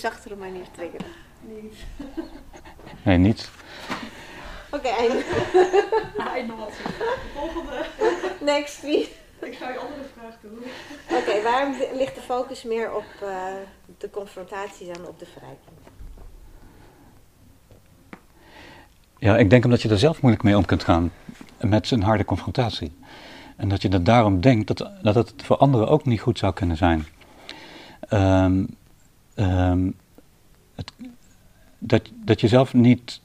zachtere manier triggeren? Niet. Nee, niet. Oké, einde. Einde wat. Volgende. Next, wie? Ik ga je andere vraag doen. Oké, waarom ligt de focus meer op uh, de confrontatie dan op de verrijking? Ja, ik denk omdat je er zelf moeilijk mee om kunt gaan. Met een harde confrontatie. En dat je er daarom denkt dat, dat het voor anderen ook niet goed zou kunnen zijn. Um, het, dat, dat je zelf niet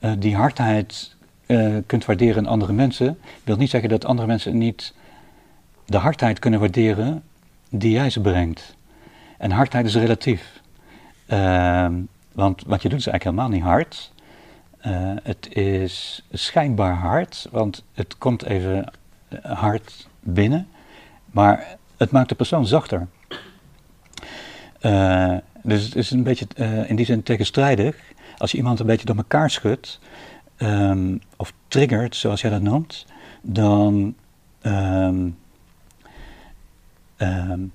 uh, die hardheid uh, kunt waarderen in andere mensen, wil niet zeggen dat andere mensen niet de hardheid kunnen waarderen die jij ze brengt. En hardheid is relatief. Uh, want wat je doet is eigenlijk helemaal niet hard. Uh, het is schijnbaar hard, want het komt even hard binnen, maar het maakt de persoon zachter. Uh, dus het is een beetje uh, in die zin tegenstrijdig. Als je iemand een beetje door elkaar schudt, um, of triggert, zoals jij dat noemt, dan, um, um,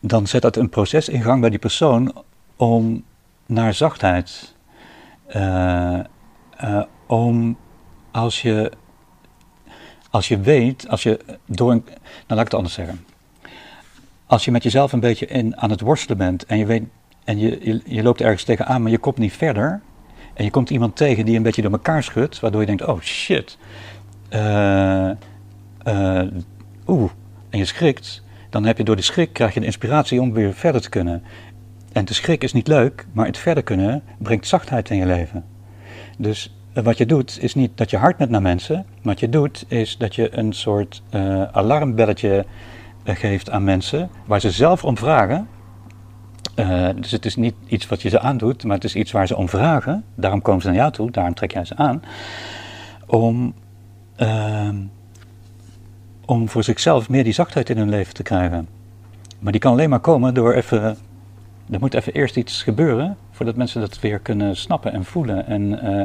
dan zet dat een proces in gang bij die persoon om naar zachtheid. Uh, uh, om als je, als je weet, als je door een. Nou, laat ik het anders zeggen. Als je met jezelf een beetje in, aan het worstelen bent en je weet. En je, je, loopt ergens tegenaan, maar je komt niet verder. En je komt iemand tegen die een beetje door elkaar schudt, waardoor je denkt: oh shit. Uh, Oeh. En je schrikt. Dan heb je door de schrik krijg je de inspiratie om weer verder te kunnen. En de schrik is niet leuk, maar het verder kunnen brengt zachtheid in je leven. Dus uh, wat je doet is niet dat je hard bent naar mensen. Wat je doet is dat je een soort alarmbelletje geeft aan mensen waar ze zelf om vragen. dus het is niet iets wat je ze aandoet, maar het is iets waar ze om vragen. Daarom komen ze naar jou toe, daarom trek jij ze aan. Om, ehm, om voor zichzelf meer die zachtheid in hun leven te krijgen. Maar die kan alleen maar komen door even er moet even eerst iets gebeuren voordat mensen dat weer kunnen snappen en voelen. En uh,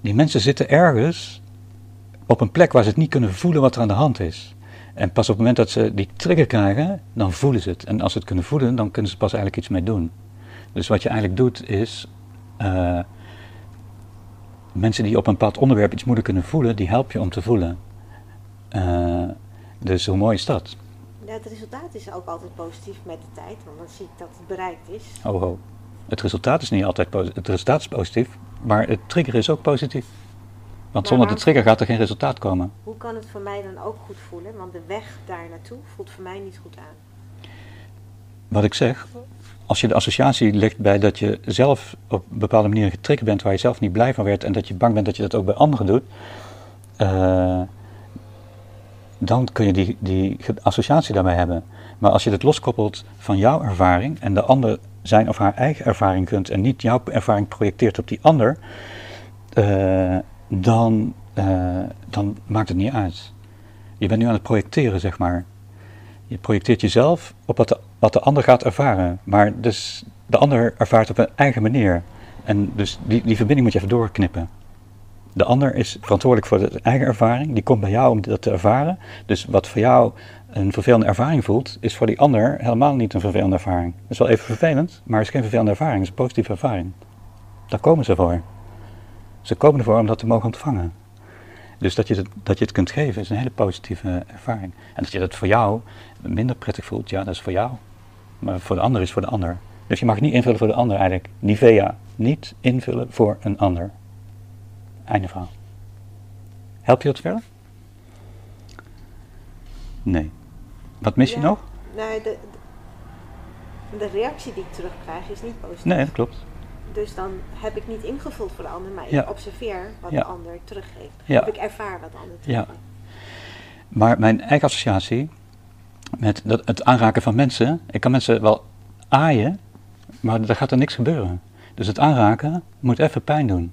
die mensen zitten ergens op een plek waar ze het niet kunnen voelen wat er aan de hand is. En pas op het moment dat ze die trigger krijgen, dan voelen ze het. En als ze het kunnen voelen, dan kunnen ze pas eigenlijk iets mee doen. Dus wat je eigenlijk doet is. Uh, mensen die op een bepaald onderwerp iets moeilijk kunnen voelen, die help je om te voelen. Uh, dus hoe mooi is dat? Ja, het resultaat is ook altijd positief met de tijd, want dan zie ik dat het bereikt is. Oh, oh. Het resultaat is niet altijd positief. Het resultaat is positief, maar het trigger is ook positief. Want zonder de trigger gaat er geen resultaat komen. Hoe kan het voor mij dan ook goed voelen? Want de weg daar naartoe voelt voor mij niet goed aan. Wat ik zeg, als je de associatie ligt bij dat je zelf op een bepaalde manier getriggerd bent waar je zelf niet blij van werd en dat je bang bent dat je dat ook bij anderen doet, uh, dan kun je die, die associatie daarbij hebben. Maar als je het loskoppelt van jouw ervaring en de ander zijn of haar eigen ervaring kunt en niet jouw ervaring projecteert op die ander, uh, dan, uh, dan maakt het niet uit. Je bent nu aan het projecteren, zeg maar. Je projecteert jezelf op wat de, wat de ander gaat ervaren. Maar dus de ander ervaart op een eigen manier. En dus die, die verbinding moet je even doorknippen. De ander is verantwoordelijk voor de eigen ervaring. Die komt bij jou om dat te ervaren. Dus wat voor jou een vervelende ervaring voelt, is voor die ander helemaal niet een vervelende ervaring. Het is wel even vervelend, maar het is geen vervelende ervaring. Het is een positieve ervaring. Daar komen ze voor. Ze komen ervoor om dat te mogen ontvangen. Dus dat je, het, dat je het kunt geven is een hele positieve ervaring. En dat je dat voor jou minder prettig voelt, ja, dat is voor jou. Maar voor de ander is voor de ander. Dus je mag niet invullen voor de ander eigenlijk. Nivea. Niet invullen voor een ander. Einde verhaal. Help je dat verder? Nee. Wat mis je Ja, nog? Nou, de, de, de reactie die ik terugkrijg is niet positief. Nee, dat klopt. Dus dan heb ik niet ingevuld voor de ander, maar Ja. ik observeer wat de ander teruggeeft. Of ik ervaar wat de ander Ja. teruggeeft. Maar mijn eigen associatie met dat, het aanraken van mensen. Ik kan mensen wel aaien, maar er gaat er niks gebeuren. Dus het aanraken moet even pijn doen.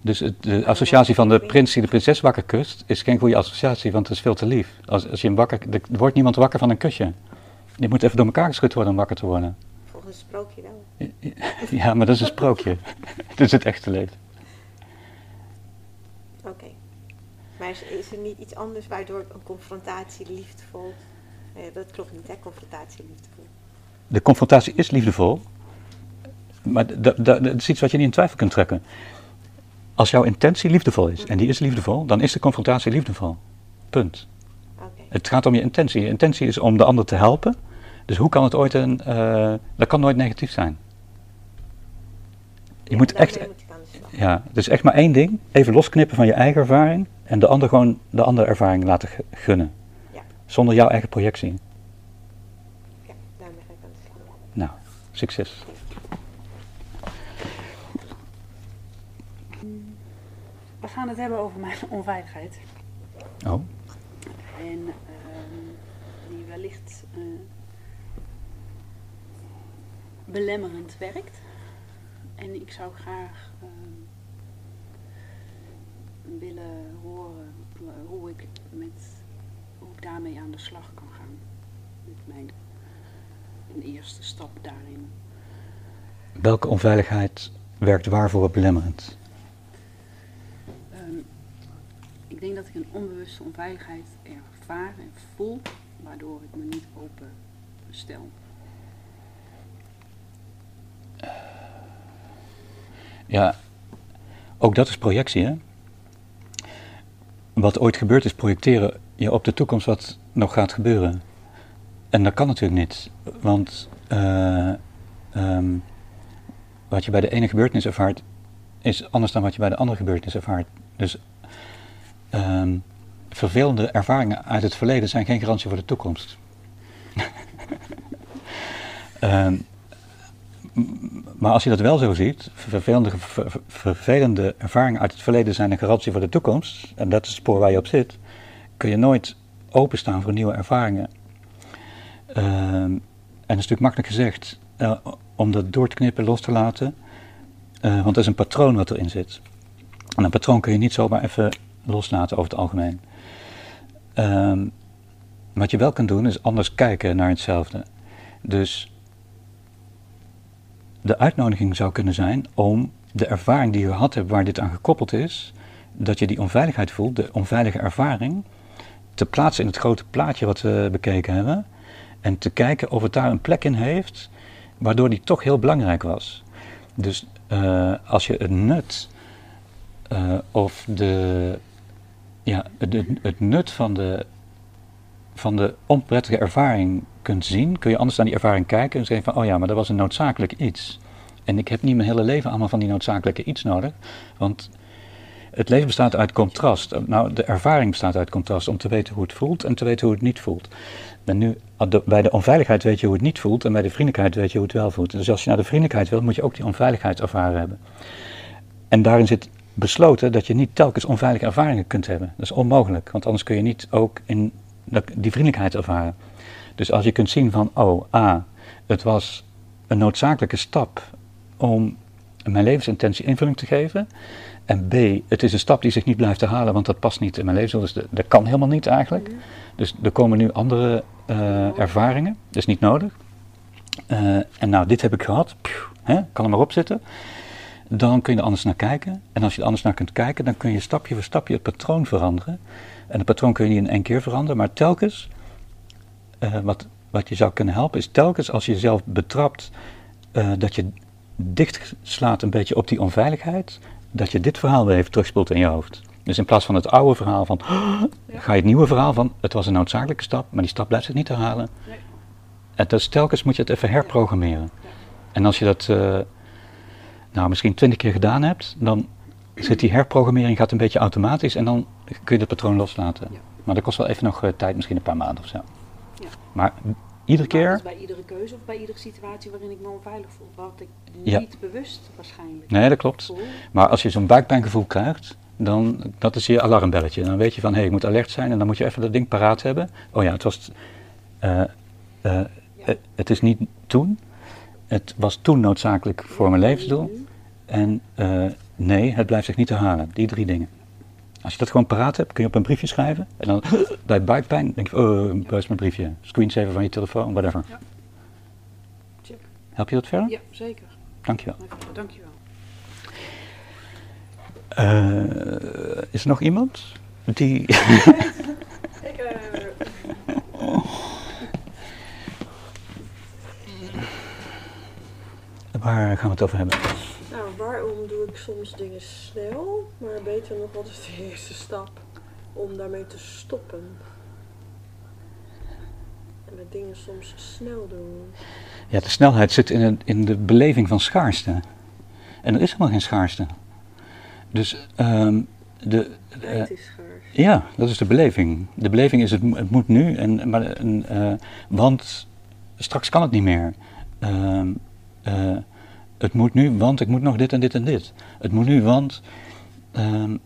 Dus het, de associatie van de prins die de prinses wakker kust is geen goede associatie, want het is veel te lief. Als, als je hem wakker, er wordt niemand wakker van een kusje. Je moet even door elkaar geschud worden om wakker te worden. Volgens het sprookje wel. Ja, maar dat is een sprookje. Het is het echte leven. Oké. Maar is, is er niet iets anders waardoor een confrontatie liefdevol... Nee, dat klopt niet, hè? Confrontatie liefdevol. de confrontatie is liefdevol, maar dat, is iets wat je niet in twijfel kunt trekken. Als jouw intentie liefdevol is, en die is liefdevol, dan is de confrontatie liefdevol. Punt. Oké. Het gaat om je intentie. Je intentie is om de ander te helpen. Dus hoe kan het ooit een. eh, dat kan nooit negatief zijn. Je Ja, moet echt. moet. Ja, het is echt maar één ding. Even losknippen van je eigen ervaring. En de ander gewoon de andere ervaring laten gu- gunnen. Ja. Zonder jouw eigen projectie. Ja, daarmee ga ik aan de slag. Nou, succes. We gaan het hebben over mijn onveiligheid. Oh, En ehm, die wellicht eh, belemmerend werkt. En ik zou graag ehm, willen horen hoe ik, met, hoe ik daarmee aan de slag kan gaan. Met mijn een eerste stap daarin. welke onveiligheid werkt waarvoor belemmerend? Ehm, ik denk dat ik een onbewuste onveiligheid ervaar en voel, waardoor ik me niet open stel. Ja, ook dat is projectie, hè? Wat ooit gebeurd is, projecteren je op de toekomst wat nog gaat gebeuren. En dat kan natuurlijk niet, want eh, ehm, wat je bij de ene gebeurtenis ervaart, is anders dan wat je bij de andere gebeurtenis ervaart. Dus ehm, vervelende ervaringen uit het verleden zijn geen garantie voor de toekomst. Ehm, maar als je dat wel zo ziet, vervelende, ver- ver- vervelende ervaringen uit het verleden zijn een garantie voor de toekomst, en dat is het spoor waar je op zit, kun je nooit openstaan voor nieuwe ervaringen. Ehm, en dat is natuurlijk makkelijk gezegd, eh, om dat door te knippen, los te laten, eh, want dat is een patroon wat erin zit. En een patroon kun je niet zomaar even loslaten over het algemeen. Ehm, wat je wel kunt doen, is anders kijken naar hetzelfde. Dus de uitnodiging zou kunnen zijn om de ervaring die je gehad hebt waar dit aan gekoppeld is, dat je die onveiligheid voelt, de onveilige ervaring, te plaatsen in het grote plaatje wat we bekeken hebben. En te kijken of het daar een plek in heeft, waardoor die toch heel belangrijk was. Dus eh, als je het nut eh, of de, ja, het, het nut van de, van de onprettige ervaring zien, kun je anders naar die ervaring kijken en zeggen van, oh ja, maar dat was een noodzakelijk iets. En ik heb niet mijn hele leven allemaal van die noodzakelijke iets nodig, want het leven bestaat uit contrast. Nou, de ervaring bestaat uit contrast om te weten hoe het voelt en te weten hoe het niet voelt. En nu, bij de onveiligheid weet je hoe het niet voelt en bij de vriendelijkheid weet je hoe het wel voelt. Dus als je naar de vriendelijkheid wil, moet je ook die onveiligheid ervaren hebben. En daarin zit besloten dat je niet telkens onveilige ervaringen kunt hebben. Dat is onmogelijk, want anders kun je niet ook in die vriendelijkheid ervaren. Dus als je kunt zien van, oh, A, het was een noodzakelijke stap om mijn levensintentie invulling te geven. En B, het is een stap die zich niet blijft herhalen, want dat past niet in mijn levensdoel. Dus dat kan helemaal niet eigenlijk. Dus er komen nu andere eh, ervaringen, dat is niet nodig. Eh, en nou, dit heb ik gehad, hè, kan er maar op zitten. Dan kun je er anders naar kijken. En als je er anders naar kunt kijken, dan kun je stapje voor stapje het patroon veranderen. En het patroon kun je niet in één keer veranderen, maar telkens, eh, wat, wat je zou kunnen helpen, is telkens als je jezelf betrapt eh, dat je dicht slaat een beetje op die onveiligheid, dat je dit verhaal weer even terugspoelt in je hoofd. Dus in plaats van het oude verhaal van, ga je het nieuwe verhaal van, het was een noodzakelijke stap, maar die stap blijft zich niet herhalen. Nee. En dus telkens moet je het even herprogrammeren. En als je dat eh, nou, misschien twintig keer gedaan hebt, dan zit die herprogrammering gaat een beetje automatisch en dan kun je het patroon loslaten. Ja. Maar dat kost wel even nog tijd, misschien een paar maanden of zo. Ja. Maar iedere keer, bij iedere keuze of bij iedere situatie waarin ik me onveilig voel. Wat ik Ja. niet bewust waarschijnlijk nee dat klopt. voel. Maar als je zo'n buikpijngevoel krijgt, dan dat is je alarmbelletje. Dan weet je van, hé, hey, ik moet alert zijn en dan moet je even dat ding paraat hebben. Oh ja, het was, eh, eh, eh, het is niet toen. Het was toen noodzakelijk voor mijn levensdoel. En nee, het blijft zich niet herhalen. Die drie dingen. Als je dat gewoon paraat hebt, kun je op een briefje schrijven. En dan bij buikpijn denk je, oh, waar is mijn briefje? Screensaver van je telefoon, whatever. Ja. Check. Help je dat verder? Ja, zeker. Dankjewel. Dankjewel. Eh, is er nog iemand die... Ik, eh, Waar gaan we het over hebben? Ik soms dingen snel, maar beter nog, wat is de eerste stap om daarmee te stoppen? En met dingen soms snel doen. Ja, de snelheid zit in, het, in de beleving van schaarste. En er is helemaal geen schaarste. Dus ehm, de, schaars. ja, dat is de beleving. De beleving is het, mo- het moet nu, en, maar, en, eh, want straks kan het niet meer. Ehm, eh, het moet nu, want ik moet nog dit en dit en dit. Het moet nu, want. ehm,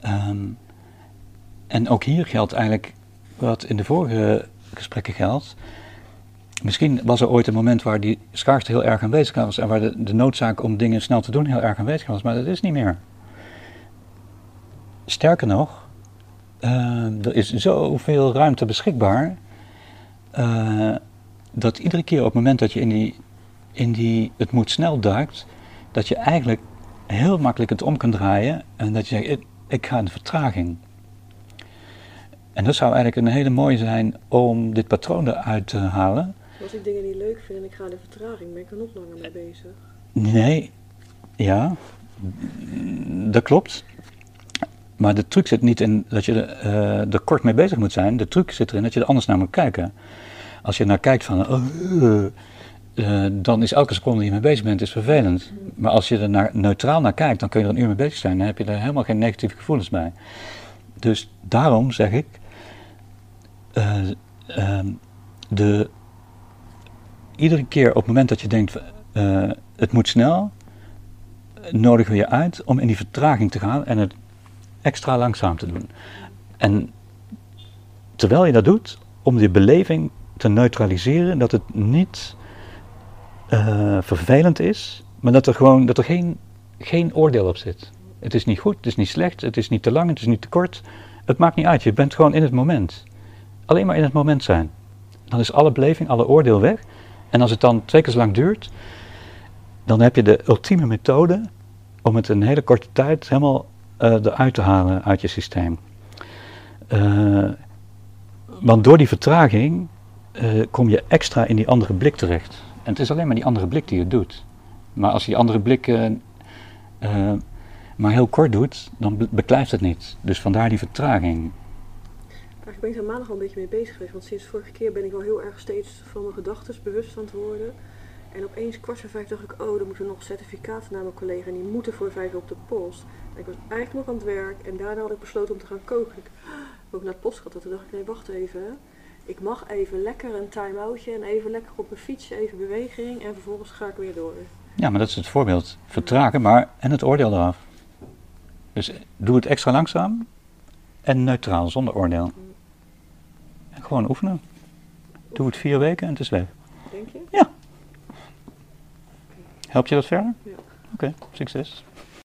ehm, en ook hier geldt eigenlijk wat in de vorige gesprekken geldt. Misschien was er ooit een moment waar die schaarste heel erg aanwezig was en waar de, noodzaak om dingen snel te doen heel erg aanwezig was, maar dat is niet meer. Sterker nog, eh, er is zoveel ruimte beschikbaar eh, dat iedere keer op het moment dat je in die, in die het moet snel duikt, dat je eigenlijk heel makkelijk het om kan draaien en dat je zegt, ik, ik ga in de vertraging. En dat zou eigenlijk een hele mooie zijn om dit patroon eruit te halen. Als ik dingen niet leuk vind en ik ga in de vertraging, ben ik er nog langer mee bezig. Nee, ja, dat klopt. Maar de truc zit niet in dat je eh, er kort mee bezig moet zijn. De truc zit erin dat je er anders naar moet kijken. Als je naar kijkt van, oh, eh, dan is elke seconde die je mee bezig bent is vervelend. Maar als je er naar, neutraal naar kijkt, dan kun je er een uur mee bezig zijn. Dan heb je er helemaal geen negatieve gevoelens bij. Dus daarom zeg ik, eh, ehm, de, iedere keer op het moment dat je denkt, eh, het moet snel, nodigen we je uit om in die vertraging te gaan en het extra langzaam te doen. En terwijl je dat doet, om die beleving te neutraliseren, dat het niet eh, vervelend is, maar dat er gewoon dat er geen, geen oordeel op zit. Het is niet goed, het is niet slecht, het is niet te lang, het is niet te kort. Het maakt niet uit, je bent gewoon in het moment. Alleen maar in het moment zijn. Dan is alle beleving, alle oordeel weg. En als het dan twee keer zo lang duurt, dan heb je de ultieme methode om het een hele korte tijd helemaal eh, eruit te halen uit je systeem. Eh, want door die vertraging kom je extra in die andere blik terecht. En het is alleen maar die andere blik die het doet. Maar als die andere blik eh, maar heel kort doet, dan be- beklijft het niet. Dus vandaar die vertraging. Eigenlijk ben ik er maandag al een beetje mee bezig geweest, want sinds vorige keer ben ik wel heel erg steeds van mijn gedachten bewust aan het worden. En opeens kwart voor vijf dacht ik, oh, dan moeten nog certificaten naar mijn collega en die moeten voor vijf op de post. En ik was eigenlijk nog aan het werk en daarna had ik besloten om te gaan koken. Ik heb ook naar het post gehad, en toen dacht ik, nee, wacht even. Ik mag even lekker een time-outje en even lekker op mijn fiets, even beweging en vervolgens ga ik weer door. Ja, maar dat is het voorbeeld. Vertragen, maar en het oordeel eraf. Dus doe het extra langzaam en neutraal, zonder oordeel. En gewoon oefenen. Doe het vier weken en het is weg. Denk je? Help je dat verder? Ja. Oké, succes.